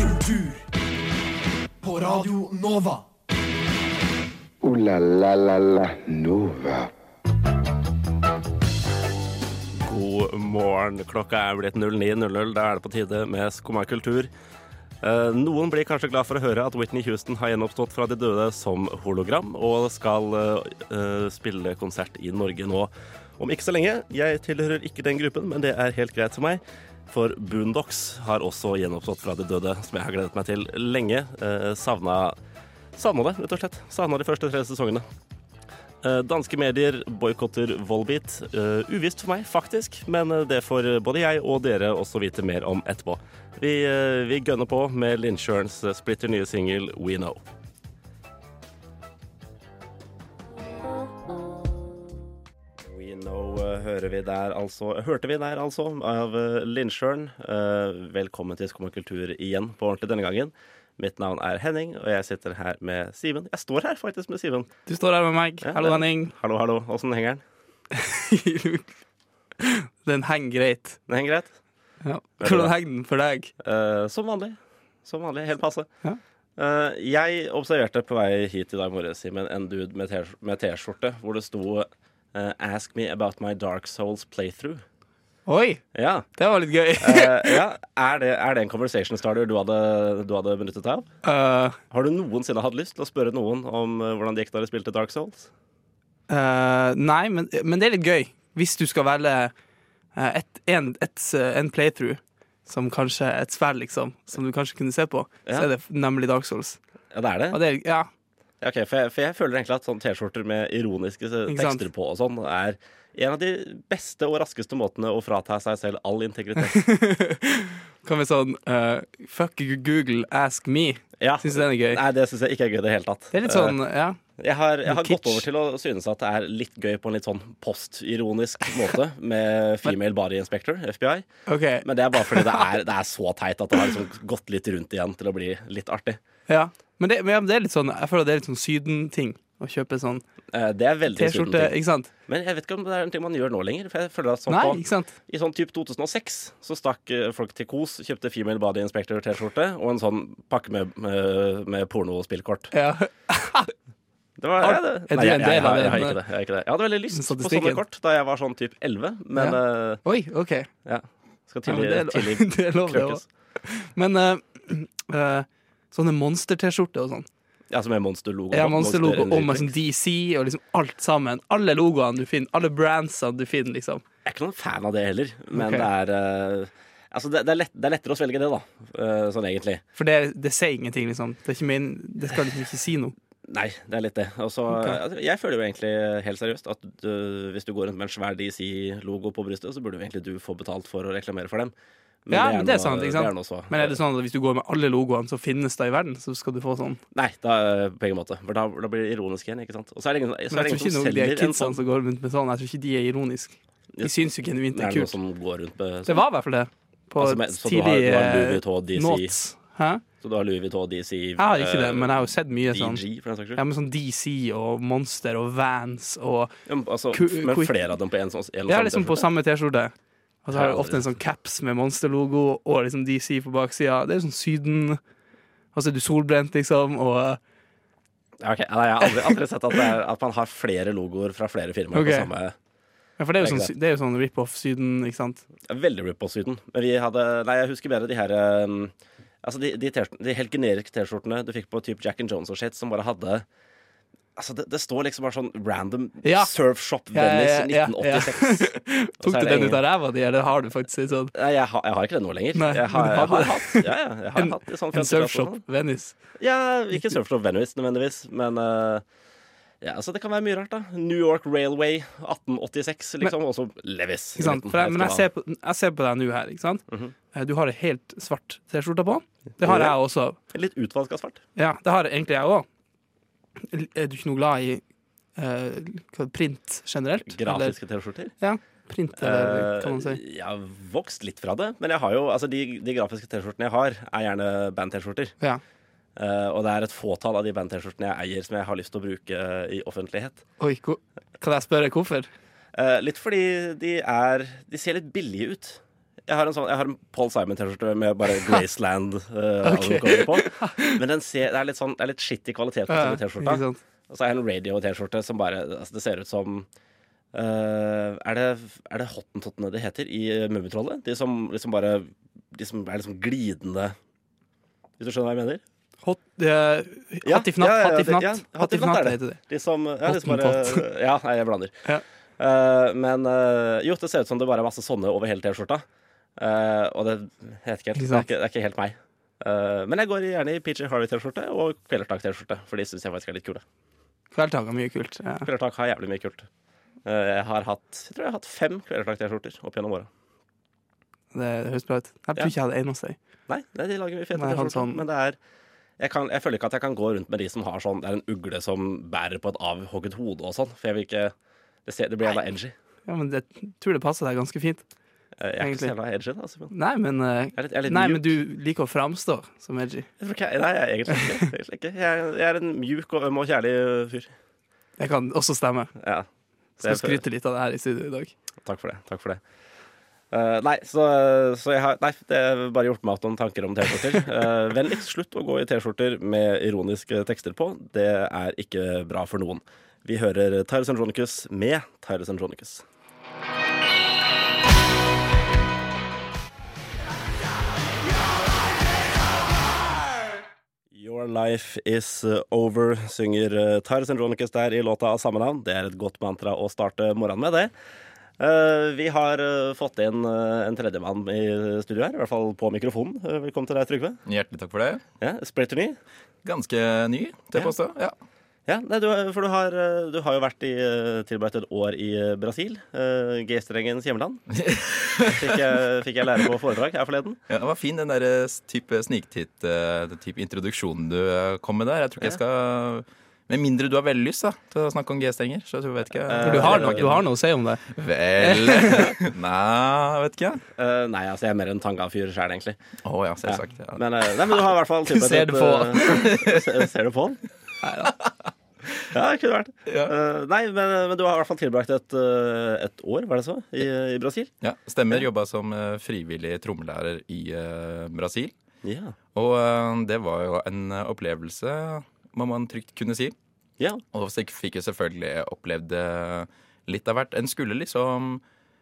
Kultur. På Radio Nova. O-la-la-la-la Nova. God morgen. Klokka er blitt 09.00. Da er det på tide med Skumma kultur. Eh, Noen blir kanskje glad for å høre at Whitney Houston har gjenoppstått fra de døde som hologram, og skal eh, spille konsert i Norge nå om ikke så lenge. Jeg tilhører ikke den gruppen, men det er helt greit for meg. For Boondocks har også gjenoppstått fra de døde, som jeg har gledet meg til lenge. Eh, savna, savna det, rett og slett. Savna de første tre sesongene. Eh, Danske medier boikotter Volbeat. Eh, uvisst for meg, faktisk, men eh, det får både jeg og dere også vite mer om etterpå. Vi, eh, vi gønner på med Lindsjørens eh, splitter nye singel We Know. Eh, hører vi der altså Hørte vi der altså av Lindsjøen. Lindsjøren. Eh, velkommen til Skum kultur igjen på ordentlig denne gangen. Mitt navn er Henning, og jeg sitter her med Simen. Jeg står her faktisk med Simen. Du står her med meg. Ja, Hallo, Henning. Hallo, hallo. Åssen henger den? Den henger greit. Den henger greit? Ja. Hvordan henger den for deg? Eh, som vanlig. Som vanlig, Helt passe. Ja. Eh, jeg observerte på vei hit i dag morges Simen, en dude med T-skjorte hvor det sto eh, 'Ask me about my Dark Souls playthrough'. Oi, Ja. det var litt gøy. uh, ja. Er, det, er det en conversation starter du hadde, du hadde benyttet deg av? Uh, Har du noensinne hatt lyst til å spørre noen om uh, hvordan det gikk da de spilte Dark Souls? nei, men, men det er litt gøy. Hvis du skal velge et, en, et, en playthrough som kanskje et spill, liksom, som du kanskje kunne se på, Ja. så er det nemlig Dark Souls. Ja, det er det? Og det er, ja, Ja, for, jeg, for jeg føler egentlig at sånne T-skjorter med ironiske tekster på og sånn er en av de beste og raskeste måtene å frata seg selv all integritet. kan vi sånn uh, Fuck Google, ask me. Ja. Syns du den er gøy? Nei, det syns jeg ikke er gøy i det hele tatt. Det er litt sånn, ja. Eh, Jeg har, jeg har gått over til å synes at det er litt gøy på en litt sånn postironisk måte med Female Body Inspector, FBI. Okay. Men det er bare fordi det er, det er så teit at det har liksom gått litt rundt igjen til å bli litt artig. Ja. Men det, men det er litt sånn Jeg føler det er litt sånn sydenting å kjøpe sånn Eh, Det T-skjorte, ikke sant? Men jeg vet ikke om det er en ting man gjør nå lenger. For jeg føler at sånn Nei, på, ikke sant? I sånn typ 2006 så stakk eh, folk til Kos, kjøpte Female Body Inspector T-skjorte og en sånn pakke med, med, med pornospillkort. Ja. Det var, jeg, det, er nei, jeg, jeg, jeg, har ikke det, jeg ikke det. Hadde veldig lyst på sånne kort da jeg var sånn typ 11, men ja. Oi, OK. ja. Skal Ja, tidlig, men det, er, tidlig det er lov, det. Men uh, eh, sånne monster-T-skjorter og sånn. Ja, som er monsterlogo. Ja, monsterlogo Monster og med sånn DC og liksom alt sammen. Alle logoene du finner, alle brandsene du finner, liksom. Jeg er ikke noen fan av det heller, men okay. det er uh, Altså, det, det, er lett, det er lettere å svelge det, da. Uh, sånn egentlig. For det, det sier ingenting, liksom. Det, min, det skal liksom ikke si noe. Nei, det er litt det. Og okay. Altså, jeg føler jo egentlig helt seriøst at du, hvis du går rundt med en svær DC-logo på brystet, så burde jo egentlig du få betalt for å reklamere for dem. Ja, det men det er sant, ikke sant? Det er. Men er det sånn at hvis du går med alle logoene som finnes da i verden, så skal du få sånn? Nei, da, på ingen måte. For da, da blir det ironisk igjen, ikke sant. Og så er det ingen, så Men er jeg tror ikke noen de kidsene sånn som går rundt med sånn, jeg tror ikke de er ironiske. De syns jo genuint det Er kult. det noen noe som går rundt med Det var i hvert fall det. På Altså, men, så du har- du har Louis eh, Vuitton, DC. Notes. Hæ? Så du har Louis Vuitton, DC Jeg har ikke det, men jeg har jo sett mye sånn. DG, for den saks skyld. Ja, men sånn DC og Monster og Vans og Ja, men altså, men flere av dem på en sånn Ja, liksom på samme T-skjorte. Og så har jeg ofte en sånn caps med Monster-logo og liksom DC på baksida. Det er sånn Syden. Og så er du solbrent, liksom, og Ja, ok. Nei, jeg har aldri, aldri sett at, er, at man har flere logoer fra flere firmaer okay. på samme Ja, for det er jo sånn, det er jo sånn rip-off Syden, ikke sant? Veldig rip-off-syden. Men vi hadde Nei, jeg husker bedre de her um, Altså de, de, de helt generiske T-skjortene du fikk på typ Jack and Jones og shit, som bare hadde Altså, det, det står liksom bare sånn random Ja. Surfshop Venice ja, ja, ja. 1986. Og Tok du den ut av ræva di, eller har du faktisk en sånn Nei, jeg, har, jeg har ikke det nå lenger. Nei, jeg, har, jeg har hatt Ja, ja. Jeg har En- hatt sånn en 50 surfshop Venice? Ja, ikke Surfshop Venice nødvendigvis, men uh, ja, altså Det kan være mye rart, da. New York Railway 1886, liksom. Og så Levis. Jeg, men jeg ser, på, jeg ser på deg nå her, ikke sant? Mhm. Eh, Du har en helt svart T-skjorte på. Det har jeg også. Litt utvaska svart. Ja, det har egentlig jeg òg. Er du ikke noe glad i eh, print generelt? Grafiske T-skjorter. Ja, print, eller kan man si. Eh, Jeg har vokst litt fra det, men jeg har jo, altså de, de grafiske T-skjortene jeg har, er gjerne band-T-skjorter. Ja. Uh, og det er et fåtall av de band-T-skjortene jeg eier som jeg har lyst til å bruke i offentlighet. Oi, kan jeg spørre hvorfor? Uh, litt fordi de er De ser litt billige ut. Jeg har en sånn, jeg har en Paul Simon-T-skjorte med bare Graceland uh, okay. på. Men den ser, det er litt sånn Det er litt skittig kvalitet på ja, T-skjorta. Og så er det en radio-T-skjorte som bare altså, Det ser ut som Uh, er, det, er det hottentottene det heter i uh, Mummitrollet? De som liksom bare De som er liksom glidende Hvis du skjønner hva jeg mener? Hot, uh, Ja, Hattifnatt, ja, hattifnatt. ja, Hattifnatt er det. De som ja, de som bare, ja, nei, jeg blander. Ja. Uh, men jo, det ser ut som det bare er masse sånne over hele T-skjorta. Eh, og det helt. Det er ikke, det er ikke helt meg. Uh, men jeg går gjerne i PJ Harvey-T-skjorte og Kvelertak-T-skjorte, for de syns jeg faktisk er litt kule. Kvelertak har mye kult. Ja. Kvelertak har jævlig mye kult. Uh, jeg har hatt jeg tror jeg har hatt fem Kvelertak-T-skjorter opp gjennom åra. Det, det høres bra ut. Jeg tror Ja. ikke jeg hadde en hos deg. Nei, nei, de lager mye fete T-skjorter, sånn- men det er jeg, kan, jeg føler ikke at jeg kan gå rundt med de som har sånn Det er en ugle som bærer på et avhogget hode og sånn. For jeg vil ikke Det, ser, det blir jævla edgy. Ja, men det, jeg tror det passer deg ganske fint. Jeg er ikke så jævla edgy, da. Simen. Nei, men, uh, Jeg er litt, jeg er litt nei, men du liker å framstå som edgy. Jeg ikke nei, jeg er egentlig ikke. Egentlig ikke. Jeg, jeg er en mjuk og øm og kjærlig fyr. Det kan også stemme. Ja. Skal skryte litt av det her i studio i dag. Takk for det. Takk for det. Uh, nei, så, så jeg har Nei, det har bare gjort meg noen tanker om T-skjorter. Uh, Vennligst slutt å gå i T-skjorter med ironiske tekster på. Det er ikke bra for noen. Vi hører Tyrus Andronicus med Tyrus Andronicus. Your life is over, synger uh, Tyrus Andronicus der i låta av samme navn. Det er et godt mantra å starte morgenen med, det. Eh, vi har eh, fått inn en tredjemann i studio her, i hvert fall på mikrofonen. Eh, velkommen til deg, Trygve. Hjertelig takk for det. Ja, Splitter ny. Ganske ny til å påstå. Ja. Ja, nei, du, for du har, eh, du har jo vært i, eh, tilbrakt et år i eh, Brasil, uh, G-strengens hjemland. Fikk jeg, fikk jeg lære på foredrag her forleden. ja, Det var fin den der type sniktitt, den type introduksjonen du kom med der. Jeg tror ikke jeg skal Med mindre du har veldig lyst da, til å snakke om G-strenger. Så jeg vet ikke. Uh, du har, noe, du har noe å si om det. Vel Nei, jeg vet ikke. Uh, nei, altså jeg er mer en tanga-fyr sjæl, egentlig. Å ja, selvsagt. Ja. Men, nei, men du har i hvert fall tilbrakt Ser du på? eh, ser, ser du på den? Ja, det kunne vært. Ja. Uh, nei, men, men du har i hvert fall tilbrakt et, eh, et år, var det så, i, i Brasil? Ja, Stemmer. Jobba som eh, frivillig trommelærer i uh, Brasil. Ja. Og uh, det var jo en opplevelse, må man trygt kunne si. ja. Og så fikk jeg selvfølgelig opplevd litt av hvert. En skulle liksom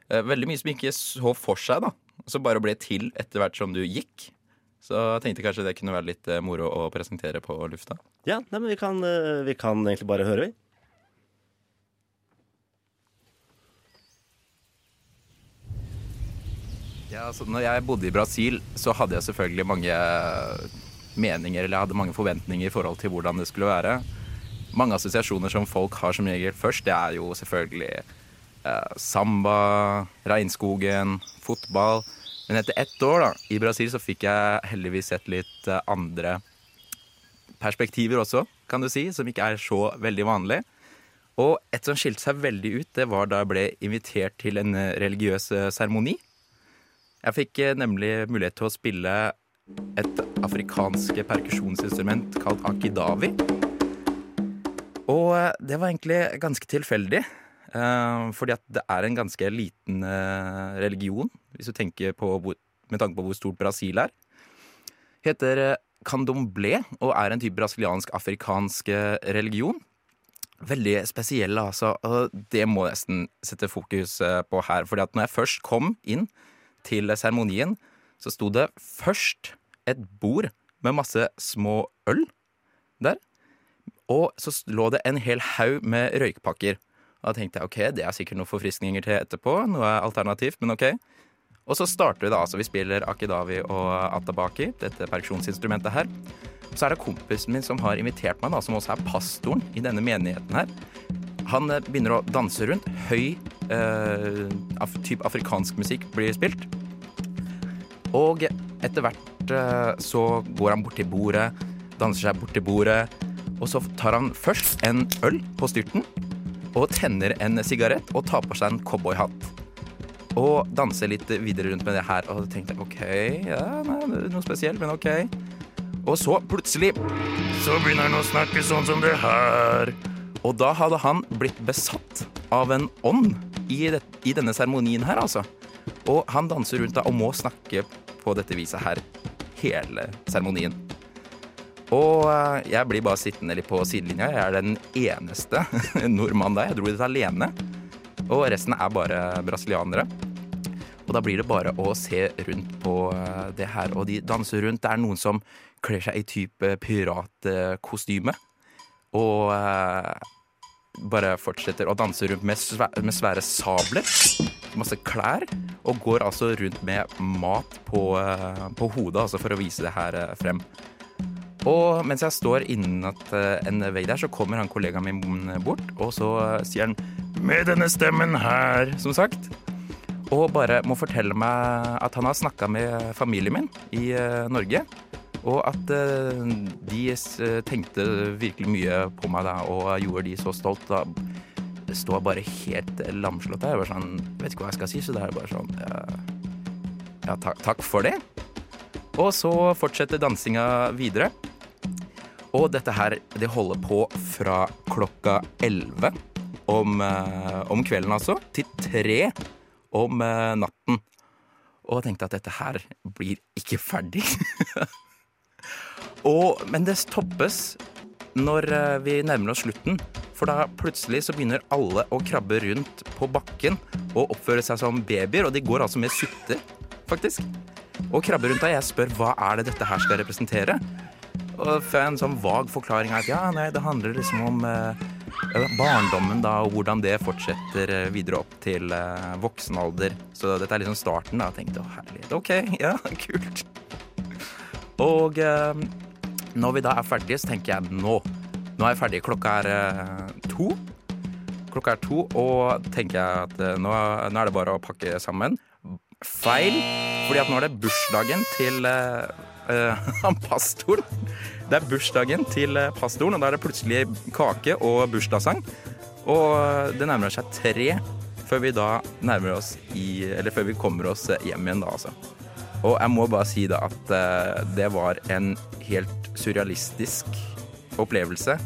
Veldig mye som ikke så for seg, da. Så bare ble til etter hvert som du gikk. Så jeg tenkte kanskje det kunne være litt eh, moro å presentere på lufta. Ja, nei, men vi kan, eh, vi kan egentlig bare høre, vi. Ja, altså når jeg bodde i Brasil, så hadde jeg selvfølgelig mange meninger, eller jeg hadde mange forventninger i forhold til hvordan det skulle være. Mange assosiasjoner som folk har som regel først, det er jo selvfølgelig eh, samba, regnskogen, fotball. Men etter ett år da, i Brasil så fikk jeg heldigvis sett litt eh, andre perspektiver også, kan du si, som ikke er så veldig vanlig. Og et som skilte seg veldig ut, det var da jeg ble invitert til en eh, religiøs eh, seremoni. Jeg fikk nemlig mulighet til å spille et afrikansk perkusjonsinstrument kalt akidavi. Og det var egentlig ganske tilfeldig. Eh, fordi at det er en ganske liten eh, religion, hvis du tenker på hvor, med tanke på hvor stort Brasil er. Heter eh, candomblé og er en type brasiliansk-afrikansk religion. Veldig spesiell, altså. Og det må jeg nesten sette fokus på her. fordi at når jeg først kom inn til seremonien, så sto det først et bord med masse små øl der. Og så lå det en hel haug med røykpakker. Da tenkte jeg ok, det er sikkert noen forfriskninger til etterpå. Noe alternativt, men ok. Og så starter vi da, altså vi spiller akidavi og atabaki, dette perkusjonsinstrumentet her. Så er det kompisen min som har invitert meg, da, som også er pastoren i denne menigheten her. Han eh, begynner å danse rundt. Høy eh, af type afrikansk musikk blir spilt. Og etter hvert eh, så går han bort til bordet, danser seg bort til bordet, og så tar han først en øl på styrten, og tenner en sigarett og tar på seg en cowboyhatt. Og danser litt videre rundt med det her, og tenkte OK, ja, nei, noe spesielt, men OK. Og så plutselig så begynner han å snakke sånn som det her. Og da hadde han blitt besatt av en ånd i, det, i denne seremonien her, altså. Og han danser rundt da og må snakke på dette viset her hele seremonien. Og eh, jeg blir bare sittende litt på sidelinja. Jeg er den eneste nordmannen der. Jeg dro dit alene. Og resten er bare brasilianere. Og da blir det bare å se rundt på eh, det her. Og de danser rundt. Det er noen som kler seg i type piratkostyme. Og eh, bare fortsetter å danse rundt med, med svære sabler. Masse klær. Og går altså rundt med mat på, på hodet, altså for å vise det her frem. Og mens jeg står innat eh, en vegg der, så kommer han kollegaen min bort, og så eh, sier han 'med denne stemmen her', som sagt. Og bare må fortelle meg at han har snakka med familien min i eh, Norge. Og at de tenkte virkelig mye på meg da, og gjorde de så stolt. Da står bare helt lamslått der. Jeg bare sånn, vet ikke hva jeg skal si, så det er bare sånn Ja, ja takk, takk for det. Og så fortsetter dansinga videre. Og dette her, det holder på fra klokka 11 om, eh, om kvelden, altså, til tre om eh, natten. Og jeg tenkte at dette her blir ikke ferdig. og, men det toppes når eh, vi nærmer oss slutten. For da plutselig så begynner alle å krabbe rundt på bakken og oppføre seg som babyer, og de går altså med sutter, faktisk. Og krabber rundt deg. Jeg spør hva er det dette her skal representere. Og får en sånn vag forklaring at ja, nei, det handler liksom om eh, barndommen da, og hvordan det fortsetter eh, videre opp til eh, voksen alder. Så dette er liksom starten. da. Jeg tenkte å herlighet, OK, ja, kult. Og eh, når vi da er ferdige, så tenker jeg nå. Nå er jeg ferdig. Klokka er eh, to. Klokka er to, og tenker jeg at eh, nå, nå er det bare å pakke sammen. Feil, fordi at nå er det bursdagen til han pastoren. Det er bursdagen til eh, pastoren, og da er det plutselig kake og bursdagssang. Og eh, det nærmer seg tre før vi da nærmer oss i Eller før vi kommer oss eh, hjem igjen, da, altså. Og jeg må bare si da at eh, det var en helt surrealistisk opplevelse.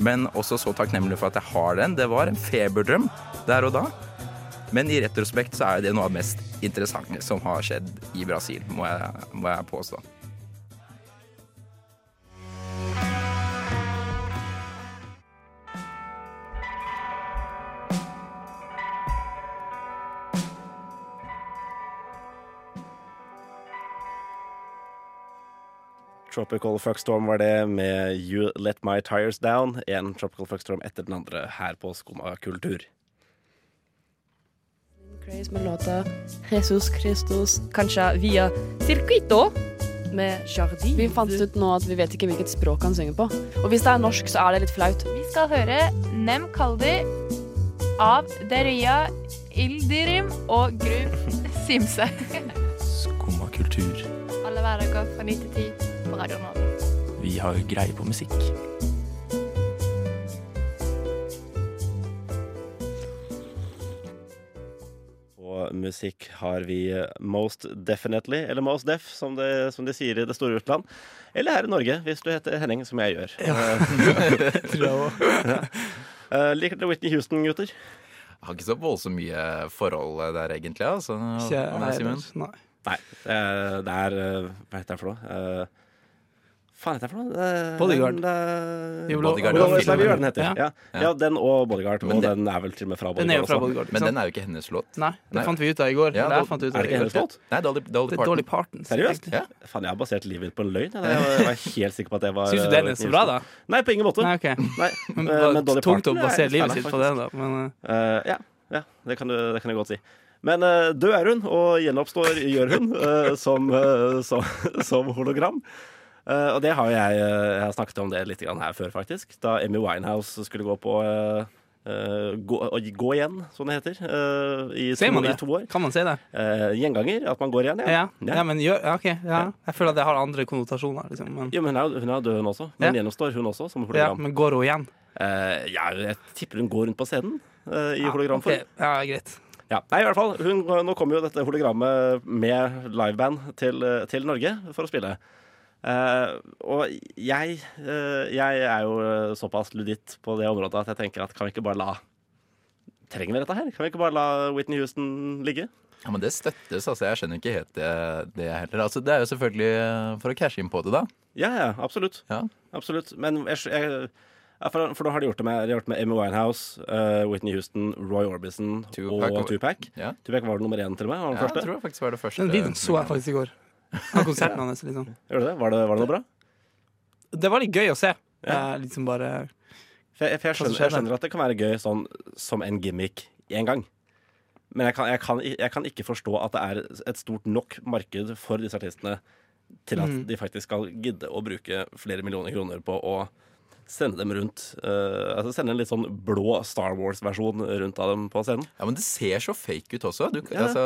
Men også så takknemlig for at jeg har den. Det var en feberdrøm der og da. Men i retrospekt så er det noe av det mest interessante som har skjedd i Brasil, må jeg, må jeg påstå. Tropical Fuckstorm var det med You Let My Tires Down. En Tropical Fuckstorm etter den andre her på Skumma kultur. Craze med låta Jesus Christus, kanskje via Circuito med Jardin. Vi fant ut nå at vi vet ikke hvilket språk han synger på. Og hvis det er norsk, så er det litt flaut. Vi skal høre Nem Kaldi av Deria Ildirim og Grum Simse. Skumma kultur. Alle hverdager fra 9 til 10 på Radio Nova. Vi har greie på musikk. Og musikk har vi Most Definitely, eller Most Def, som, det, som de sier i det store utland. Eller her i Norge, hvis du heter Henning, som jeg gjør. Ja. ja. Uh, liker dere Whitney Houston, gutter? Jeg har ikke så voldsomt mye forhold der, egentlig. Altså. Kjære, heller. Nei. Nei, eh, det er eh, Hva heter det for noe? Uh, faen heter det for noe? Det- Bodyguard. Det, det, Bodyguard Jo, var det er. Bodyguard den heter. Ja. Ja. Ja. den og Bodyguard. Men og det- den er vel til og med fra Bodyguard. Den er jo fra. Bodyguard. Men den er jo ikke hennes låt. Nei, det Nei. fant vi ut av i går. Ja, Eller da- fant ut Er det ikke hennes låt? Nei, Dolly, Dolly Det er Dolly Parton. Parton. Seriøst? Ja. Faen, jeg har basert livet mitt på en løgn. Jeg jeg var helt sikker på at det var Syns du den er så bra, da? Nei, på ingen måte. Nei, okay. Nei, Men eh, det men Dolly tungt å er basere livet sitt på den, da. Men eh, Eh, ja, ja det, kan du, det kan jeg godt si. Men eh, død er hun, og gjenoppstår gjør hun eh, som, eh, som, som hologram. Eh, og det har jeg, eh, jeg har snakket om det litt grann her før, faktisk. Da Emmy Winehouse skulle gå på uh, gå, gå igjen, som det heter, Uh, i, Ser man det? to år. kan man si det? Gjenganger, at man går igjen, Ja, ja. ja men gjør ja, OK. Ja. Jeg føler at det har andre konnotasjoner. Liksom. Men, Jo, men hun er, hun er død, hun også. Men Ja. gjenoppstår hun også, som ja, hologram. men går hun igjen? Ja, jeg tipper hun går rundt på scenen i Ja, hologramform. Okay. Ja, greit. Ja, nei, i hvert fall. Hun, nå kommer jo dette hologrammet med liveband til, til Norge for å spille. Eh, og jeg, uh, jeg er jo eh, såpass luditt på det området at jeg tenker at kan vi ikke bare la Trenger vi dette her? Kan vi ikke bare la Whitney Houston ligge? Ja, men Det støttes, altså. Jeg skjønner ikke helt det, det heller. Altså, det er jo selvfølgelig for å cashe inn på det, da. Ja, ja, absolutt. Ja. Absolutt. Men jeg, jeg, for, for da har de gjort det med, de gjort det med Amy Winehouse, uh, Whitney Houston, Roy Orbison Tupac og Tupac. Ja. Tupac var det nummer én til og med? Var den Ja, første? jeg tror jeg faktisk var det første. Den så jeg faktisk i går. Av konserten hans. Liksom. Det? Var, det? var det noe bra? Det var litt gøy å se. Ja. Eh, liksom bare For jeg, for jeg, skjønner, jeg skjønner at det kan være gøy sånn som en gimmick én gang. Men jeg kan, jeg, kan, jeg kan ikke forstå at det er et stort nok marked for disse artistene til at Mm. de faktisk skal gidde å bruke flere millioner kroner på å sende dem rundt. Uh, altså Sende en litt sånn blå Star Wars-versjon rundt av dem på scenen. Ja, Men det ser så fake ut også. Du, Ja. altså,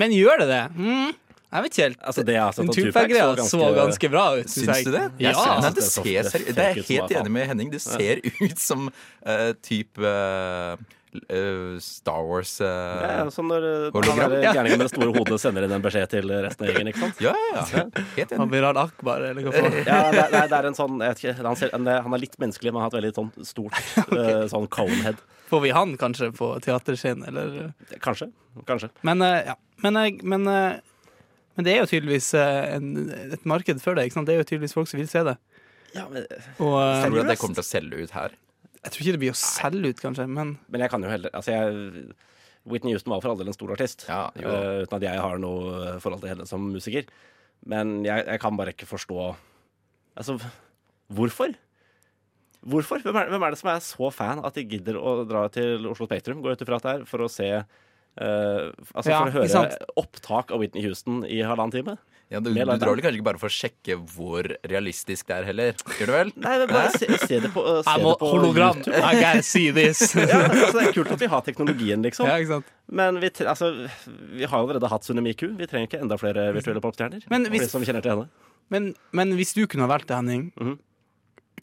Men gjør det det? Mm, jeg vet ikke helt. Altså det har Den Tupac Tupac-greia så så ganske bra ut. syns jeg. du det? Ja. ja. Nei, det, det ser det ser det er jeg helt enig med Henning. Det ser ut som uh, type eh, eh, Star Wars uh, Ja, som når uh, han gærningen med det store hodet sender inn en beskjed til resten av gjengen. ikke sant? Ja, ja, ja. Helt enig. Abiral Akbar, eller hva faen. Ja, det, er- det er en sånn jeg vet ikke, han, ser, han er- han er litt menneskelig, men har et veldig sånn stort eh, sånn conehead. Får vi han kanskje på teaterscenen, eller? Kanskje. Kanskje. Men, ja. men, men, men det er jo tydeligvis eh, en, et marked for det. Ikke sant? Det er jo tydeligvis folk som vil se det. Ja, men, Og eh, Tror du at det kommer til å selge ut her? jeg tror ikke det blir å selge ut, kanskje, men men jeg kan jo heller altså jeg, Whitney Houston var for all del en stor artist, Ja, jo. eh, uten at jeg har noe forhold til henne som musiker. Men jeg, jeg kan bare ikke forstå Altså, hvorfor? Hvorfor? Hvem er, hvem er det som er så fan at de gidder å dra til Oslo Spektrum, gå ut ifra at det er, for å se eh, Altså Ja, for å høre opptak av Whitney Houston i halvannen time? Ja, du, du drar vel kanskje ikke bare for å sjekke hvor realistisk det er heller? Gjør du vel? Nei, men bare se, se det på, uh, se må det på hologram! YouTube. I gotta see this! Ja, altså, det er kult at vi har teknologien, liksom. Ja, ikke sant? Men vi, altså, vi har allerede hatt Sunne Miku. Vi trenger ikke enda flere virtuelle popstjerner. Men hvis- som kjenner til henne. Men, men hvis du kunne ha valgt det, Henning, Mhm.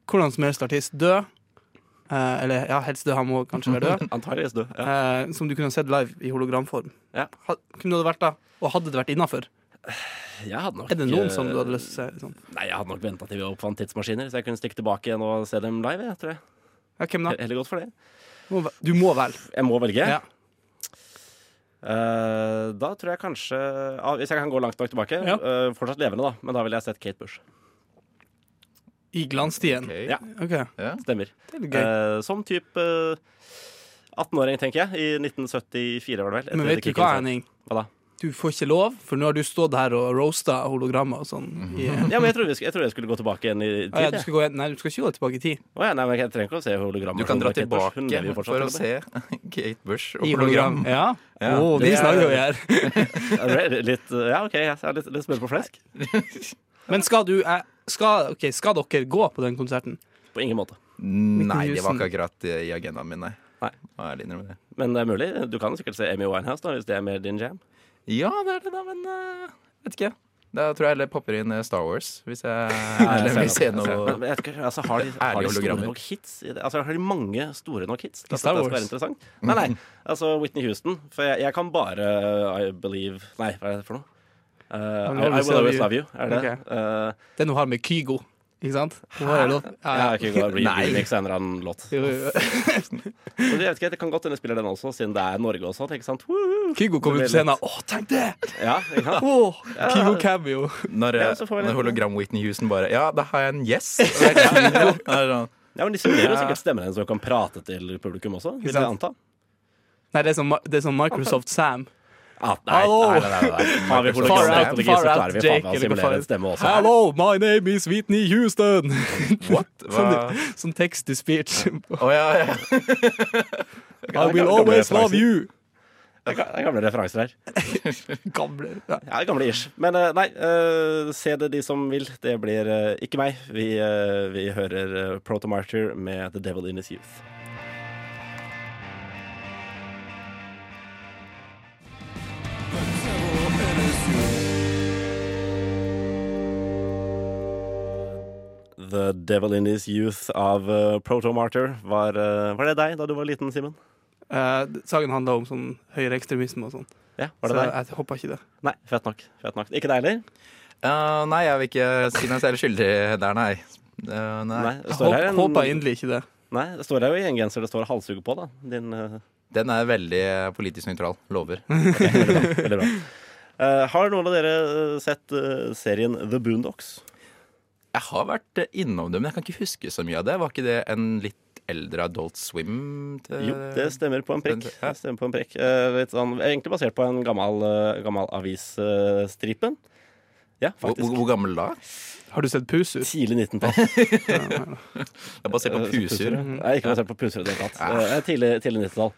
hvordan som helst artist død, eller ja, helst død, han må kanskje være død, Antageligvis død, Ja. eh, som du kunne sett live i hologramform, Ja. kunne det vært da? Og hadde det vært innafor? Jeg hadde nok Er det noen eh, som du hadde lyst til å se? Sånn? Nei, jeg hadde nok venta til vi oppfant tidsmaskiner, så jeg kunne stikke tilbake igjen og se dem live. Jeg tror jeg. Ja, hvem da? Heller godt for det. Du må vel. Jeg må velge. Ja. Uh, da tror jeg kanskje uh, Hvis jeg kan gå langt nok tilbake Ja. uh, Fortsatt levende, da, men da ville jeg sett Kate Bush. I glanstiden. Ok. Ja. Okay. Ja. Stemmer. Er. Eh, som type eh, 18-åring, tenker jeg. I 1974, var det vel. Men vet du hva, Henning? Hva da? Du får ikke lov, for nå har du stått her og roasta hologrammer og sånn. I, Ja, men jeg trodde, jeg trodde jeg skulle gå tilbake igjen i tid. Ah, ja, du skal gå, nei, du skal ikke gå tilbake i tid. Oh, ja, nei, men jeg trenger ikke å se hologrammer. Du kan dra tilbake lever jo fortsatt, for å se Kate Bush og I hologram. hologram. Ja. Ja, Å, det de er- snakker vi her. Ja, er litt, ja, OK, jeg er litt, litt spent på flesk. Men skal du eh, skal, okay, skal dere gå på den konserten? På ingen måte. Nei, det var ikke akkurat i agendaen min, nei. Nei. Det. Men det er mulig. Du kan sikkert se Amy Winehouse, da, hvis det er mer din jam. Ja, det er det, da, men uh, vet ikke. Da tror jeg heller popper inn eh, Star Wars, hvis jeg eller vil se noe Men jeg altså, har de, har de store nok hits? Altså, har de mange store nok hits? til at Star Wars? Nei, nei. Altså Whitney Houston. For jeg, jeg kan bare I Believe Nei, hva er det for noe? Uh, I, I Will Always Love You, er det? Okay. Uh, det er noe har med Kygo, ikke sant? Nå har ja, ikke gått remix av en eller annen låt. Jo, jo, jo. Jeg vet ikke, Det kan godt hende jeg spiller den også, siden det er Norge og sånn. ikke sant? Woo! Kygo kommer ut på blir scenen. Å, tenk det! Ja, ikke sant? Åh, Kygo cameo. Når, Ja, eh, når hologram Whitney Houston bare Ja, da har jeg en yes. Sånn, Ja, men De signerer Ja. sikkert stemmen hennes og kan prate til publikum også. Vil jeg anta. Nei, det er som, det er som Microsoft Sam. Ah, nei, Hallo! nei, nei, nei. Har vi Far out, så far out, klarer vi faen Jake, meg å simulere en stemme også. Hello, my name is Whitney Houston. What? Sånn, sånn tekst to speech. Oh, ja, ja. I will always love you. Det er gamle referanser her. Gamle. Ja. Ja, gamle ish. Men eh, nei, eh, se det de som vil. Det blir eh, ikke meg. Vi, vi hører uh, Protomartyr med The Devil in His Youth. The Devil in His Youth av uh, Protomartyr. Var, uh, var det deg da du var liten, Simen? Uh, saken handla om sånn høyreekstremisme og sånn. Ja, var Så deg? jeg håpa ikke det. Nei, fett nok. Fett nok. Ikke deg heller? Uh, nei, jeg vil ikke si meg selv skyldig der, nei. Uh, nei. Nei, det en- håpa inderlig ikke det. Nei, det står her jo i en genser det står halshugge på, da. Din uh, Den er veldig politisk nøytral. Lover. Veldig bra. Eh, har noen av dere eh, sett eh, serien The Boondocks? Jeg har vært innom det, men jeg kan ikke huske så mye av det. Var ikke det en litt eldre Adult Swim? Til... Jo, det stemmer på en prikk. Det stemmer på en prikk. Eh, litt sånn, egentlig basert på en gammel, eh, gammel avisstripe. Ja, Hvor, hvor, gammel da? Har du sett Pusur? Tidlig 19-tall. Det er basert på Pusur? Nei, ikke basert på puser i det hele tatt. Eh, Tidlig, tidlig 90-tall.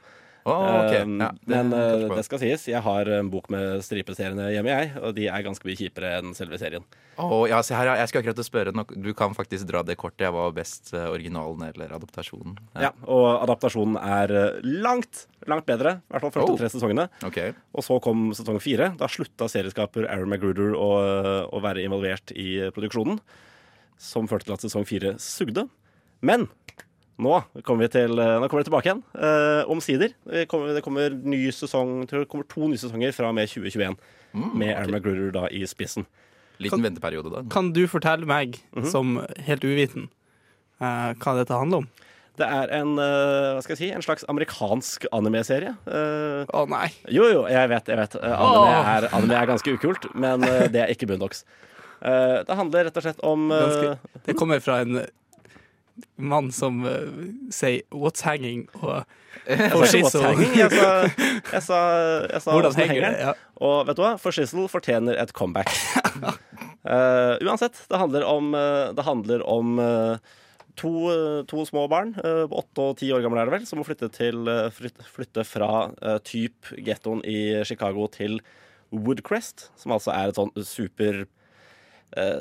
Å, okay. ja, det Men eh, det skal sies, jeg har en bok med stripeseriene hjemme, jeg. Og de er ganske mye kjipere enn selve serien. Oh, ja, se her. Jeg skal akkurat spørre. nok- Du kan faktisk dra det kortet. Jeg var best eh, originalen eller adaptasjonen. Ja, Og adaptasjonen er eh, langt, langt bedre. I hvert fall første Oh. tre sesongene. Okay. Og så kom sesong fire. Da slutta serieskaper Aaron McGruder å, å være involvert i produksjonen. Som førte til at sesong fire sugde. Men nå kommer vi, til, eh, nå kommer vi tilbake igjen. Eh, Omsider. Det kommer, det kommer ny sesong, tror det kommer to nye sesonger fra og med 2021. med Aaron McGruder da i spissen. Liten venteperiode, da. Kan du fortelle meg, Mhm. som helt uviten, eh, hva dette handler om? Det er en, eh, hva skal jeg si, en slags amerikansk anime-serie. Eh, Å nei. Jo, jo, jeg vet. jeg vet. Anime er, anime er ganske ukult, men det er ikke Boondocks. Eh, det handler rett og slett om Ganske, det kommer fra en mann som uh, sier 'what's hanging' og hanging, Jeg sa, jeg sa, jeg sa hvordan henger det. Ja. Og vet du hva? For Shizzle fortjener et comeback. uh, uansett, det handler om, eh, det handler om uh, to, to små barn, åtte og ti år gamle er det vel, som må flytte, til, flytte, fra uh, typ gettoen i Chicago til Woodcrest, som altså er et sånn super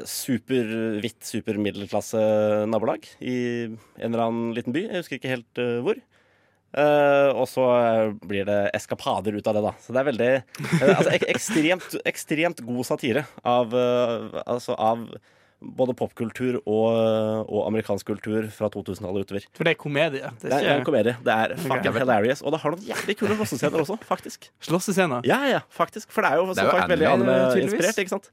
superhvitt, supermiddelklasse nabolag i en eller annen liten by. Jeg husker ikke helt eh, hvor. Eh, og så eh, blir det eskapader ut av det, da. Så det er veldig eh, altså, ek ekstremt, ekstremt god satire av, eh, altså, av både popkultur og, og amerikansk kultur fra 2000-tallet utover. For det er komedie. Det Det er, er en komedie. Det er fucking okay. hilarious. Og det har noen jævlig kule slåssescener også, faktisk. slåssescener. Ja, ja, faktisk. For det er jo, Det er jo veldig anime-inspirert, ikke sant?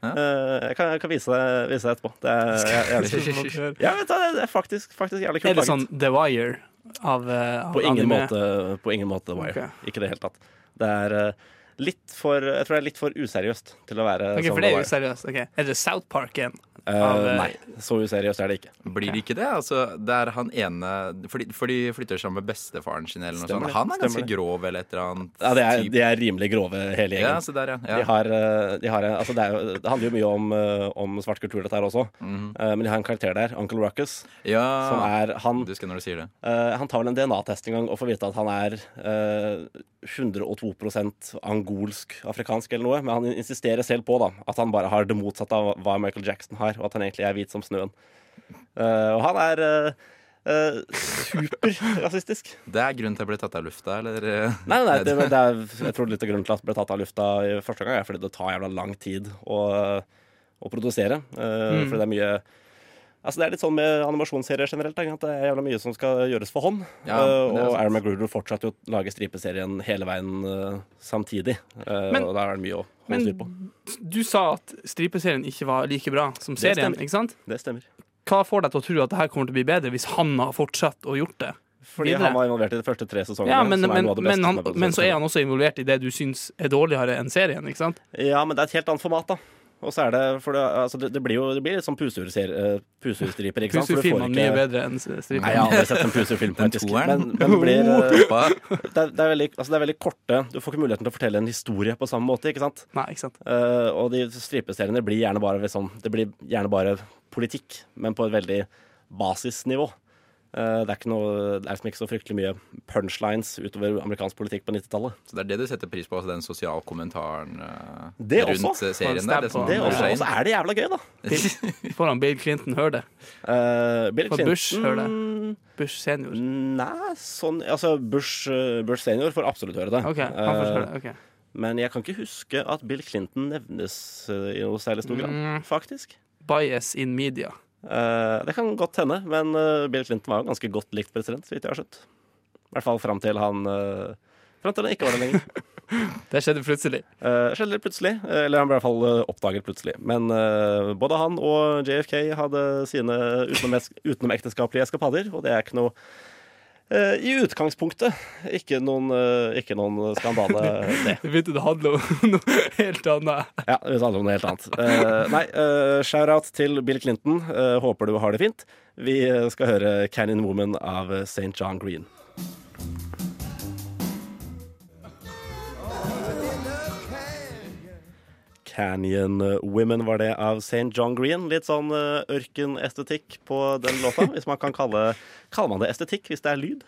Ja. Eh, jeg, kan, jeg kan vise deg, vise deg etterpå. Det er, jeg, jeg, ja, vet du, det er faktisk, faktisk jævlig kult Er det sånn The Wire av, eh, av På ingen, anime? måte, på ingen måte Wire. Okay. Ikke i det hele tatt. Det er eh, litt for Jeg tror det er litt for useriøst til å være okay, som for det er useriøst. Okay. Er det South Park igjen? Eh, nei, så useriøst er det ikke. Blir det ikke det? Altså, det er han ene For de, for de flytter sammen med bestefaren sin, eller noe sånt. Han er ganske grov, eller et eller annet. Ja, de er, de er rimelig grove, hele gjengen. Ja, der, ja. De har, eh, de har, altså det, jo, det handler jo mye om, om svart kultur, dette her også. Mm -hmm. uh, men de har en karakter der, Uncle Ruckus, ja. som er Han, Du når du sier det. Uh, han tar vel en DNA-test en gang og får vite at han er eh, 102% angolsk afrikansk eller noe. Men han insisterer selv på da, at han bare har det motsatte av hva Michael Jackson har, og at han egentlig er hvit som snøen. Uh, og han er uh, superrasistisk. Det er grunnen til at bli tatt av lufta, eller? Nei, nei, det, det er, jeg tror litt av grunnen til at jeg ble tatt av lufta i første gang, er fordi det tar jævla lang tid å, å produsere. Eh, Fordi det er mye Altså Det er litt sånn med animasjonsserier generelt. At det er jævla mye som skal gjøres for hånd. Ja, uh, og. Aaron McGruder fortsatte jo å lage stripeserien hele veien uh, samtidig. Uh, Men- og da er det mye å holde styr på. du sa at stripeserien ikke var like bra som serien. ikke sant? Det stemmer. Hva får deg til å tro at det her kommer til å bli bedre hvis han har fortsatt å gjort det? Fordi videre? han var involvert i de første tre sesongene. Ja, men, men, men, han, men så er han også involvert i det du syns er dårligere enn serien, ikke sant? Ja, men det er et helt annet format, da. Og så er det For det, altså, det, det blir jo det blir litt sånn puseurstriper. eh? For du er mye bedre enn striper. Nei, jeg har aldri sett en puseurfilm, Den faktisk. Men, men det, blir, eh, det, er, det, er veldig, altså det er veldig korte Du får ikke muligheten til å fortelle en historie på samme måte, ikke sant? Nei, ikke sant? Eh, og de stripeseriene blir gjerne bare sånn Det blir gjerne bare politikk, men på et veldig basisnivå. Eh, det er ikke noe Det er liksom ikke så fryktelig mye punchlines utover amerikansk politikk på 90-tallet. Så det er det du setter pris på, altså den sosialkommentaren uh, Det rundt også. eh, serien der? Det Det også, og så er det jævla gøy, da. Får Foran Bill Clinton, høre det. Uh, Bill Clinton Bush, hører Bush senior. Nei, sånn Altså, Bush, eh, Bush senior får absolutt høre det. Okay, han får Eh, høre det. ok. Men jeg kan ikke huske at Bill Clinton nevnes eh, i noe særlig stor grad, Mm. faktisk. Bias in media. Eh, det kan godt hende, men eh, Bill Clinton var jo ganske godt likt president, så vidt jeg har skjønt. I hvert fall fram til han uh, Fram til han ikke var det lenger. Det skjedde plutselig. Uh, skjedde plutselig, eh, eller han ble i hvert fall eh, oppdaget plutselig. Men uh, både han og JFK hadde sine utenom- utenomekteskapelige eskapader, og det er ikke noe Eh, I utgangspunktet ikke noen, eh, ikke noen skandale, det. Du begynte å handle om noe helt annet. Ja, det handler om noe helt annet. Eh, nei, uh, shout-out til Bill Clinton. Eh, håper du har det fint. Vi eh, skal høre 'Canyon Woman' av St. John Green. Canyon Women var det av St. John Green. Litt sånn eh, ørkenestetikk på den låta, hvis man kan kalle Kaller man det estetikk hvis det er lyd?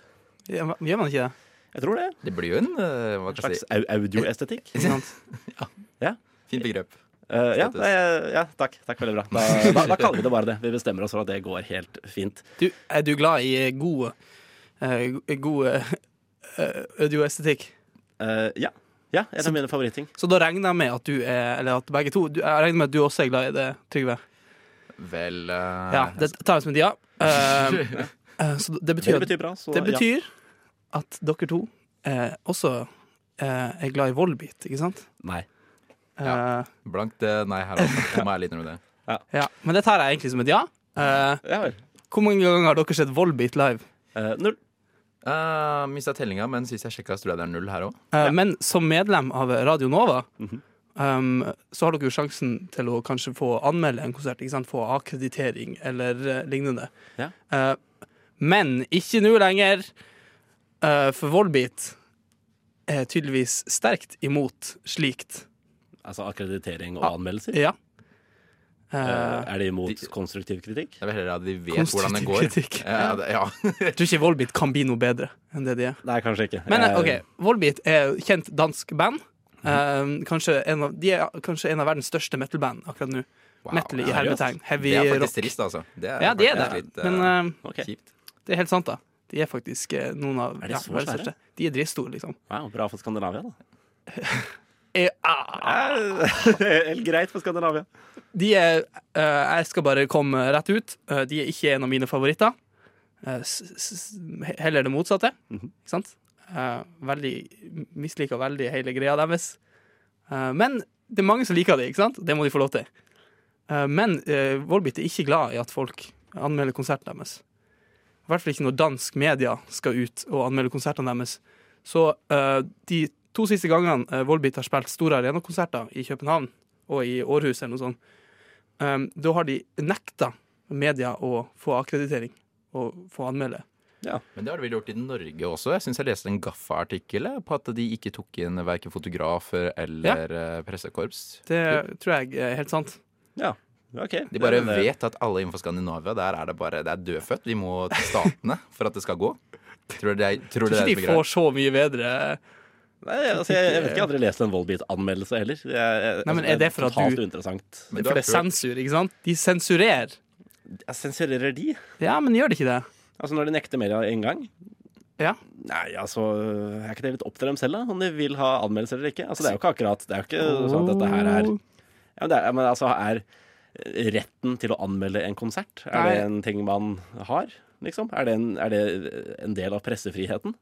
Gjør man ikke det? Jeg tror det. Det blir jo en eh, hva En slags au- audioestetikk. ja. Ja. si, fint begrep. Uh, ja, nei, ja, takk. Takk, Veldig bra. Da, da, da kaller vi det bare det. Vi bestemmer oss for at det går helt fint. Du, er du glad i god, uh, god eh, audioestetikk? Eh, ja. Ja. En av mine favoritting. Så da regner jeg med at du er Eller at begge to du, Jeg regner med at du også er glad i det, Trygve? Vel uh, Ja, det tar jeg som et ja. Uh, så det betyr, Det betyr bra. Så, det betyr at dere to eh, også eh, er glad i Volbeat, ikke sant? Nei. Ja. Blankt nei her, også. Jeg må ærlig innrømme det. ja. Men det tar jeg egentlig som et ja. Eh, Ja vel. hvor mange ganger har dere sett Volbeat live? Null. Uh, Mista tellinga, men sist jeg sjekka, tror jeg det er null her òg. Eh, Men som medlem av Radio Nova Mhm. um, så har dere jo sjansen til å kanskje få anmelde en konsert. Ikke sant? Få akkreditering eller uh, lignende. Ja. Uh, men ikke nå lenger, eh, for Volbeat er tydeligvis sterkt imot slikt. Altså akkreditering og anmeldelser. Ja. Eh, Uh, er det imot de- konstruktiv kritikk? Det er vel heller at de vet hvordan det går. kritikk. Ja, det, ja. Jeg tror ikke Volbeat kan bli noe bedre enn det de er. Nei, kanskje ikke. Men eh, Eh, OK, Volbeat er kjent dansk band. Eh, kanskje en av, de er kanskje en av verdens største metal-band akkurat nå. Wow, metal i hermetegn. Heavy Det er rock. faktisk trist, altså. Det er Ja, de er det. litt, eh, Men uh, okay. kjipt. det er helt sant, da. De er faktisk eh, noen av Er de så verdens svære? største. De er dritstore, liksom. Wow, bra for Skandinavia, da. Eh, ah, Helt greit for Skandinavia. de er uh, Jeg skal bare komme rett ut. Uh, de er ikke en av mine favoritter. Uh, heller det motsatte. Mhm. Ikke sant? Eh, veldig Misliker veldig hele greia deres. Eh, men det er mange som liker det, ikke sant? Det må de få lov til. Eh, men uh, Volbit er ikke glad i at folk anmelder konserten deres. I hvert fall ikke når dansk media skal ut og anmelde konsertene deres. Så eh, de to siste gangene Volbit har spilt store arenakonserter i København og i Århus eller noe sånt, um, da har de nekta media å få akkreditering og få anmelde. Ja, Men det har de vel gjort i Norge også. Jeg syns jeg leste en Gaffa-artikkel eh, på at de ikke tok inn verken fotografer eller ja. pressekorps. Det tror jeg er helt sant. Ja, OK. De bare det det. vet at alle innenfor Skandinavia, der er det bare Det er dødfødt. Vi må til statene for at det skal gå. Tror du det er, tror Jeg du det tror er ikke de får så mye bedre Nei, altså, jeg, jeg vet ikke, jeg har aldri lest en Volbeat-anmeldelse heller. Jeg, jeg, Nei, men er det for at du- uinteressant. er du For det er sensur, ikke sant? De sensurerer. Jeg sensurerer de? Ja, men gjør det ikke det? Altså Når de nekter media en gang? Ja. Nei, altså Er ikke det litt opp til dem selv, da? Om de vil ha anmeldelser eller ikke? Altså Det er jo ikke akkurat Det er jo ikke sånn at dette her er ja, men det er, men altså, er retten til å anmelde en konsert Er det en ting man har, liksom? Er det en, er det en del av pressefriheten?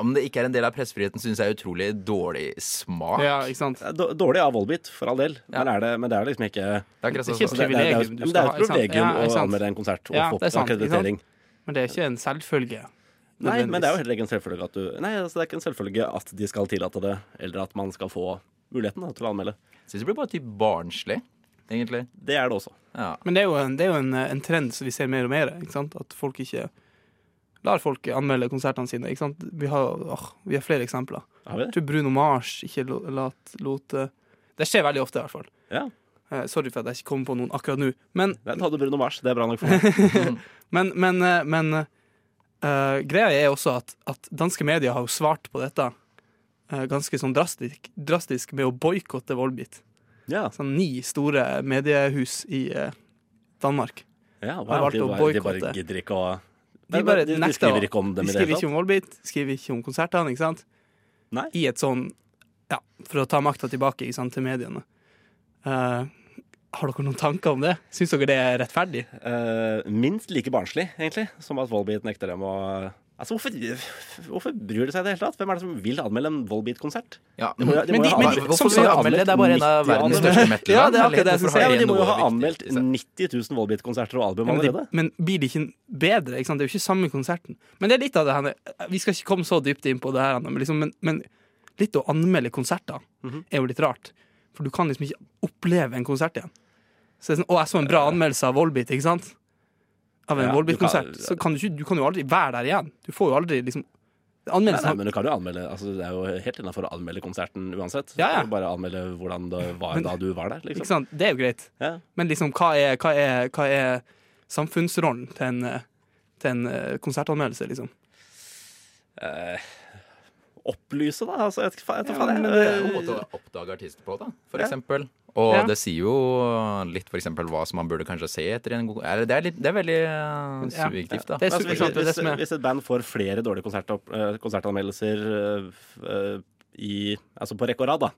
Om det ikke er en del av pressefriheten, syns jeg er utrolig dårlig smak. Ja, ikke sant? Dårlig av Volbit, for all del, Ja. men, er det, men det er liksom ikke Det er akkurat Det er ikke det, er det er et privilegium Ja, å anmelde en konsert og Ja, få er akkreditering. Men det er ikke en selvfølge. Nei, men det er jo heller ikke en selvfølge at du Nei, altså, det er ikke en selvfølge at de skal tillate det, eller at man skal få muligheten da, til å anmelde. Syns det blir bare typ barnslig, egentlig. Det er det også. Ja. Men det er jo, en, det er jo en, en trend som vi ser mer og mer. Ikke sant? At folk ikke lar folk anmelde konsertene sine. Ikke sant? Vi, har, åh, vi har flere eksempler. Har Jeg tror Bruno Mars ikke lo- lot, lot eh, Det skjer veldig ofte, i hvert fall. Ja. Uh, sorry for at jeg ikke kommer på noen akkurat nå. Men, Vent, hadde Bruno Mars. Det er bra nok for meg. men, men, eh, men uh, greia er også at, at danske medier har jo svart på dette uh, ganske sånn drastisk, drastisk med å boikotte Volbit. Ja, Sånn ni store mediehus i Danmark. ja wow, de, bare, de bare gidder ikke å De bare de, de nekter å- skriver ikke om dem i det skriver hele ikke tatt. om Volbeat, skriver ikke om konsertene, ikke sant? Nei. I et sånn Ja, for å ta makta tilbake ikke sant, til mediene. Uh, har dere noen tanker om det? Syns dere det er rettferdig? Uh, minst like barnslig, egentlig, som at Volbeat nekter dem å Altså, hvorfor, hvorfor bryr de seg i det hele tatt? Hvem er det som vil anmelde en Volbeat-konsert? Ja, men, de, Men de- men de- Hvorfor de anmelde det? Er bare en av verdens største metal Ja, det er akkurat det jeg skulle Ja. De må jo ha anmeldt liksom. 90 000 Volbeat-konserter og album allerede. Ja, men blir det ikke bedre? Ikke sant? Det er jo ikke samme konserten. Men det er litt av det her Vi skal ikke komme så dypt inn på det her, men, liksom, men, men litt å anmelde konserter Mhm. er jo litt rart. For du kan liksom ikke oppleve en konsert igjen. Så det er sånn, å, jeg så en bra anmeldelse av Volbeat, ikke sant? Av en Ja, Volbeat-konsert. Så kan du, ikke, du kan jo aldri være der igjen. Du får jo aldri liksom Nei, nei, men du kan jo anmelde altså, Det er jo helt innafor å anmelde konserten uansett. Ja, ja. Bare anmelde hvordan det var Men- da du var der. Ikke Liksom. sant? Det er jo greit. Ja. Men liksom, hva er, hva er, hva er samfunnsrollen til en, eh, til en eh, konsertanmeldelse, liksom? Eh, opplyse, da. Altså, jeg vet ikke faen- Ja, men. Det er en måte å oppdage artister på, da, for Ja. eksempel. Og Ja. det sier jo litt eksempel hva som man burde kanskje se etter en god eller Det er, litt, det er veldig Ja. subjektivt, da. Det er Altså, hvis, hvis, hvis et band får flere dårlige konsertopp, eh, konsertanmeldelser eh, eh, i, altså på rekke og rad, da.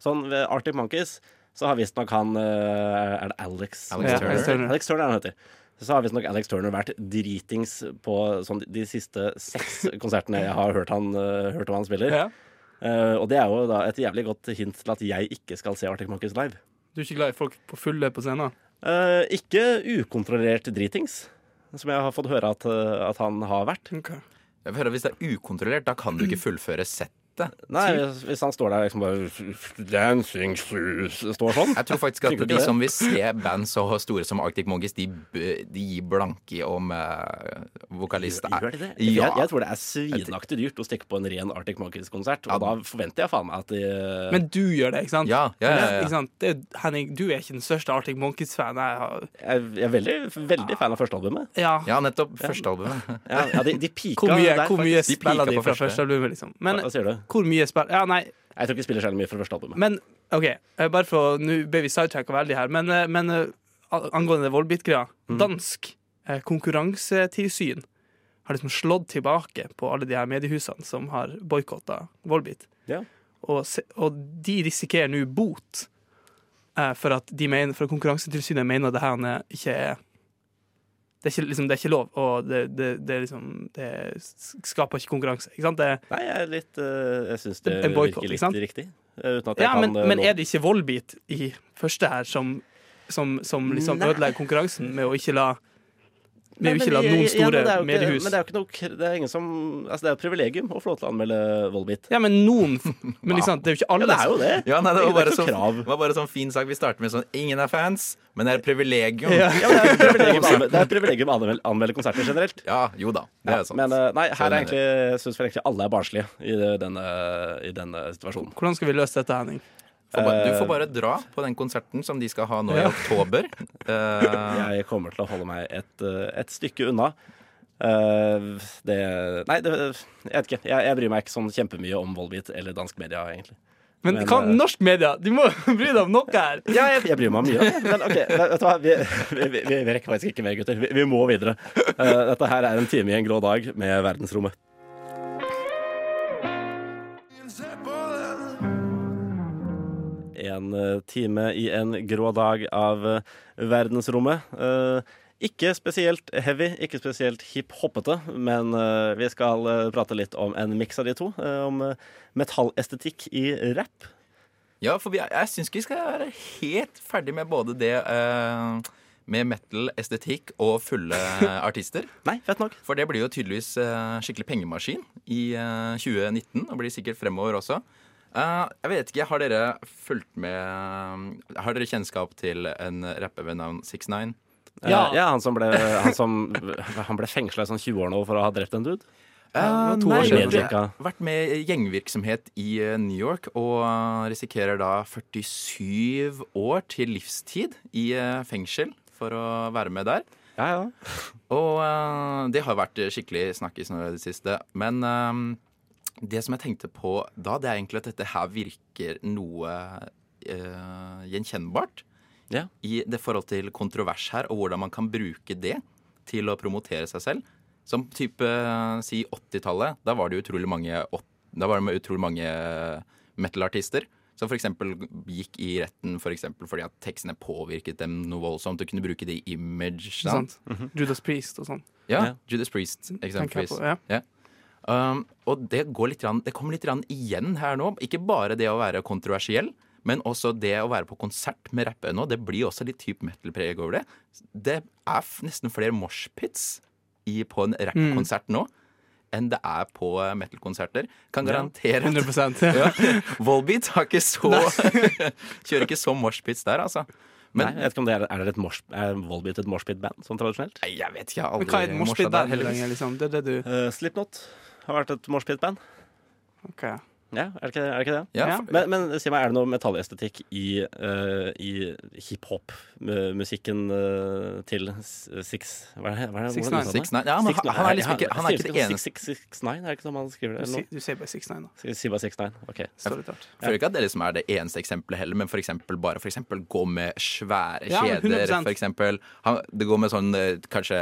Sånn ved Arctic Monkeys så har visstnok han eh, Er det Alex? Alex Turner. Alex Turner. Alex Turner er han heter. Så har visstnok Alex Turner vært dritings på sånn, de siste seks konsertene jeg har hørt, han, eh, hørt om han spiller. Ja. Eh, og det er jo da et jævlig godt hint til at jeg ikke skal se Arctic Monkeys live. Du er ikke glad i folk på fulle på scenen? Eh, ikke ukontrollert dritings, som jeg har fått høre at, eh, at han har vært. Jeg Høre, hvis det er ukontrollert, da kan du ikke fullføre settet. Nei, hvis, hvis han står der liksom bare Dancing shoes Står sånn. Jeg tror faktisk at de som vil se band så store som Arctic Monkeys, de, de gir blanke om uh, vokalist er Gjør de det? Ja. Jeg, jeg tror det er svinaktig dyrt å stikke på en ren Arctic Monkeys-konsert. Og da forventer jeg faen meg at de Men du gjør det, ikke sant? Ja, ja, ja, ja. Ikke sant? Det, Henning, du er ikke den største Arctic Monkeys-fan jeg har. Jeg jeg er veldig, veldig fan av første albumet. Ja. Ja, nettopp. Første albumet. Ja, ja de, de pika Hvor mye, der, hvor mye spiller de fra første. første albumet, liksom? Men Hva, hva sier du? Hvor mye spiller Ja, nei, Jeg tror ikke jeg spiller særlig mye fra første albumet. men OK. eh, Bare for å Nå ble vi sidetracka veldig her, men, eh, men eh, angående det Volbeat-greia. Mm. Dansk konkurransetilsyn har liksom slått tilbake på alle de her mediehusene som har boikotta Volbit. Ja. Og, og de risikerer nå bot eh, for at de mener, for Konkurransetilsynet mener det her ikke er det er, ikke, liksom, det er ikke lov, og det, det, det, liksom, det skaper ikke konkurranse. Ikke sant? Det, Nei, jeg er litt uh, Jeg syns det En boykott, virker litt riktig. Uten at jeg ja, kan men, uh, men er det ikke voldbit i første her som, som, som liksom ødelegger konkurransen med å ikke la Nei, Med jo ikke la noen store ja, men er mediehus Men det er jo ikke noe Det er ingen som Altså, det er et privilegium å få lov til å anmelde Volbit. Ja, men noen Men liksom, det er jo ikke alle. Ja, det er jo det. Ja, nei, det var er bare det sånn, var bare sånn fin sak. Vi starter med sånn Ingen er fans, men det er et privilegium. Ja. Ja, men det er et privilegium å anmelde- det er et privilegium å anmelde, anmelde konserter generelt. Ja, jo da. Det er sant. Men eh, nei, her er egentlig syns vel egentlig alle er barnslige i denne, i denne situasjonen. Hvordan skal vi løse dette, Henning? Får ba- du eh, får bare dra på den konserten som de skal ha nå i Ja. oktober. Eh, Jeg kommer til å holde meg et, eh, et stykke unna. Eh, det Nei, det, jeg vet ikke. Jeg, jeg bryr meg ikke sånn kjempemye om Volbeat eller dansk media, egentlig. Men, Men, hva, eh, norsk media, du må bry deg om noe her! Ja, jeg, jeg bryr meg mye. Men OK, vet du hva? Vi, vi, vi, vi rekker faktisk ikke mer, gutter. Vi, vi må videre. Eh, dette her er en time i en grå dag med verdensrommet. En eh, time i en grå dag av eh, verdensrommet. Eh, ikke spesielt heavy, ikke spesielt hipp-hoppete, men vi skal prate litt om en miks av de to. om metallestetikk i rap. Ja, for vi, jeg syns ikke vi skal være helt ferdig med både det med metal, estetikk og fulle artister. Nei, fett nok. For det blir jo tydeligvis skikkelig pengemaskin i eh, 2019, og blir sikkert fremover også. Eh, jeg vet ikke, Har dere fulgt med Har dere kjennskap til en rapper ved navn 69? Ja, Ja. ja han som ble, han som, han ble fengsla i sånn 20 år nå for å ha drept en dude. Uh, nei, år har vært med i gjengvirksomhet i eh, New York og eh, risikerer da 47 år til livstid i eh, fengsel for å være med der. Ja, ja. Og uh, det har vært skikkelig snakkis nå i det siste. Men eh, det som jeg tenkte på da, det er egentlig at dette her virker noe eh, gjenkjennbart. Ja. I det forhold til kontrovers her, og hvordan man kan bruke det til å promotere seg selv. Som type eh, si 80-tallet. Da var det utrolig mange åt- Da var det utrolig mange metal-artister. Som f.eks. gikk i retten for fordi at tekstene påvirket dem noe voldsomt. Og kunne bruke det i image. Sant? Sant? Judas Priest og sånn. Ja, Ja. Judas Priest, eksempelvis. på, ja. Um, og det, går litt, grann- det kommer litt grann igjen her nå. Ikke bare det å være kontroversiell, men også det å være på konsert med rappere nå. Det blir også litt type metal-preg over det. Det er nesten flere moshpits på en rappkonsert nå enn det er på eh, metal-konserter. Kan garantere ja, 100 ja. Volbeat har ikke så Kjører ikke så moshpits der, altså. Nei, jeg vet ikke om det er, er, det et mosh, er Volbeat et moshpit-band, sånn tradisjonelt? Nei, jeg vet ikke. Jeg har Men hva er et morsa moshpit der, band heldigvis. liksom? Det er det du Uh, Slipknot har vært et moshpit-band. OK. Ja, er det ikke, er det, ikke det? Ja, Ja. Men, men si meg, er det noe metallestetikk i, uh, i hiphop-musikken uh, til Six Hva er det? Hva er det? Six Nine. Six Nine. Ja, men Six han, han er liksom ikke, han er ikke det eneste Six, six, six Nine, er det ikke sånn man skriver det? Du, sier- du sier bare 6-9, da. Sier bare Six Nine. OK. Står. Jeg føler ikke at det liksom er det eneste eksempelet heller, men for eksempel bare for eksempel gå med svære kjeder. 100%. For eksempel, han, det går med sånn eh, kanskje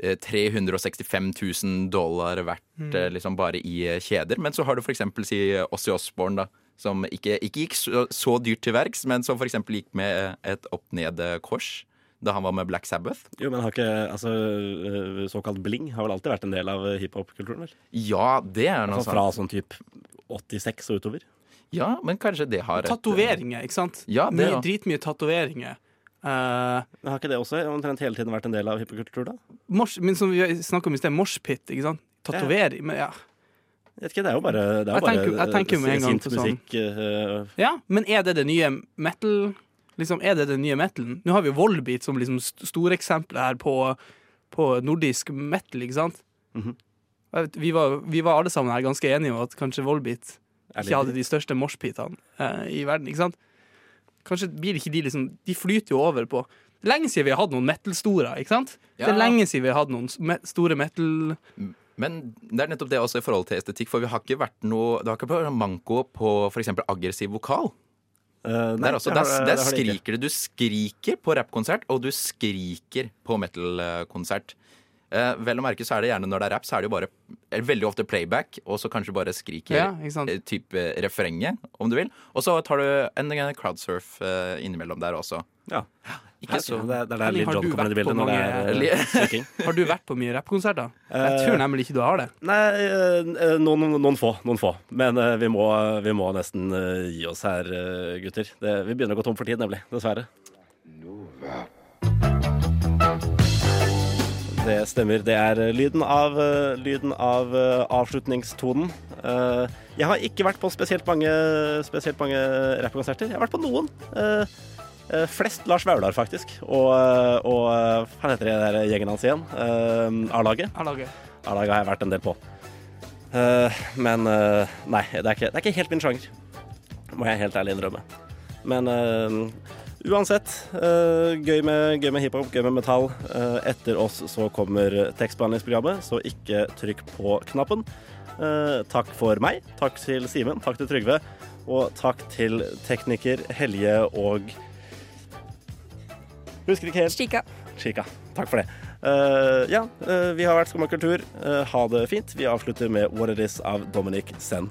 365 000 dollar verdt Mm. eh, liksom bare i eh, kjeder. Men så har du eksempel si Ossie Osborne, da. Som ikke, ikke gikk så, så dyrt til verks, men som eksempel gikk med et opp-ned-kors da han var med Black Sabbath. Jo, men har ikke altså, såkalt bling har vel alltid vært en del av hiphop-kulturen, vel? Ja, det er noe Altså sånt. fra sånn type 86 og utover. Ja, men kanskje det har eh, Tatoveringer, ikke sant? Ja, det ja. dritmye tatoveringer. Men har ikke det også omtrent hele tiden vært en del av hiphop-kultur, da? mors, men som vi snakka om i sted, moshpit, ikke sant? Tatovering. Men ja. Jeg vet ikke, det er jo bare, det er Jeg tenker, bare jeg tenker med en gang på sånn. musikk. uh, ja, men er det det nye metal? Liksom, er det den nye metalen? Nå har vi jo Volbeat som liksom st storeksempel her på, på nordisk metal, ikke sant? Mm -hmm. vet, vi, var, vi var alle sammen her ganske enige om at kanskje Volbeat ikke hadde de største moshpitene uh, i verden, ikke sant? Kanskje blir ikke de liksom De flyter jo over på Lenge siden vi har hatt noen metal-storer, ikke sant? Det er lenge siden vi har hatt noen store metal... Men det er nettopp det også i forhold til estetikk, for vi har ikke vært noe Det har ikke vært manko på f.eks. aggressiv vokal. Uh, nei, Der, også, der, der ikke. skriker det. Du skriker på rappkonsert, og du skriker på metal-konsert. Eh, vel å merke så er det gjerne når det er rap, så er det jo bare eller, veldig ofte playback, og så kanskje bare skriker Ja, eh, type refrenget, om du vil. Og så tar du en, en crowdsurf eh, innimellom der også. Ja. Ikke så Det er det er der Henning, John kommer inn i vært på når det er uh. Har du vært på mye rappkonserter? Jeg Eh, tror nemlig ikke du har det. Nei, eh, noen, noen få. Noen få. Men eh, vi, må, vi må nesten eh, gi oss her, eh, gutter. Det, vi begynner å gå tom for tid, nemlig. Dessverre. Det stemmer. Det er eh, lyden av, eh, lyden av eh, avslutningstonen. Jeg har ikke vært på spesielt mange, spesielt mange rappkonserter. Jeg har vært på noen. Flest Lars Vaular, faktisk. Og, og hva heter det der gjengen hans igjen? A-laget. A-laget. Har jeg vært en del på. Men nei, det er, ikke, det er ikke helt min sjanger. Må jeg helt ærlig innrømme. Men uansett, eh, gøy med, gøy med hiphop, gøy med metall. Eh, etter oss så kommer tekstbehandlingsprogrammet, så ikke trykk på knappen. Eh, takk for meg. Takk til Simen. Takk til Trygve. Og takk til tekniker Helje og Husker ikke helt. Chica. Kika. Takk for det. Ja, vi har vært Skumma kultur. Ha det fint. Vi avslutter med What It Is av Dominic Senn.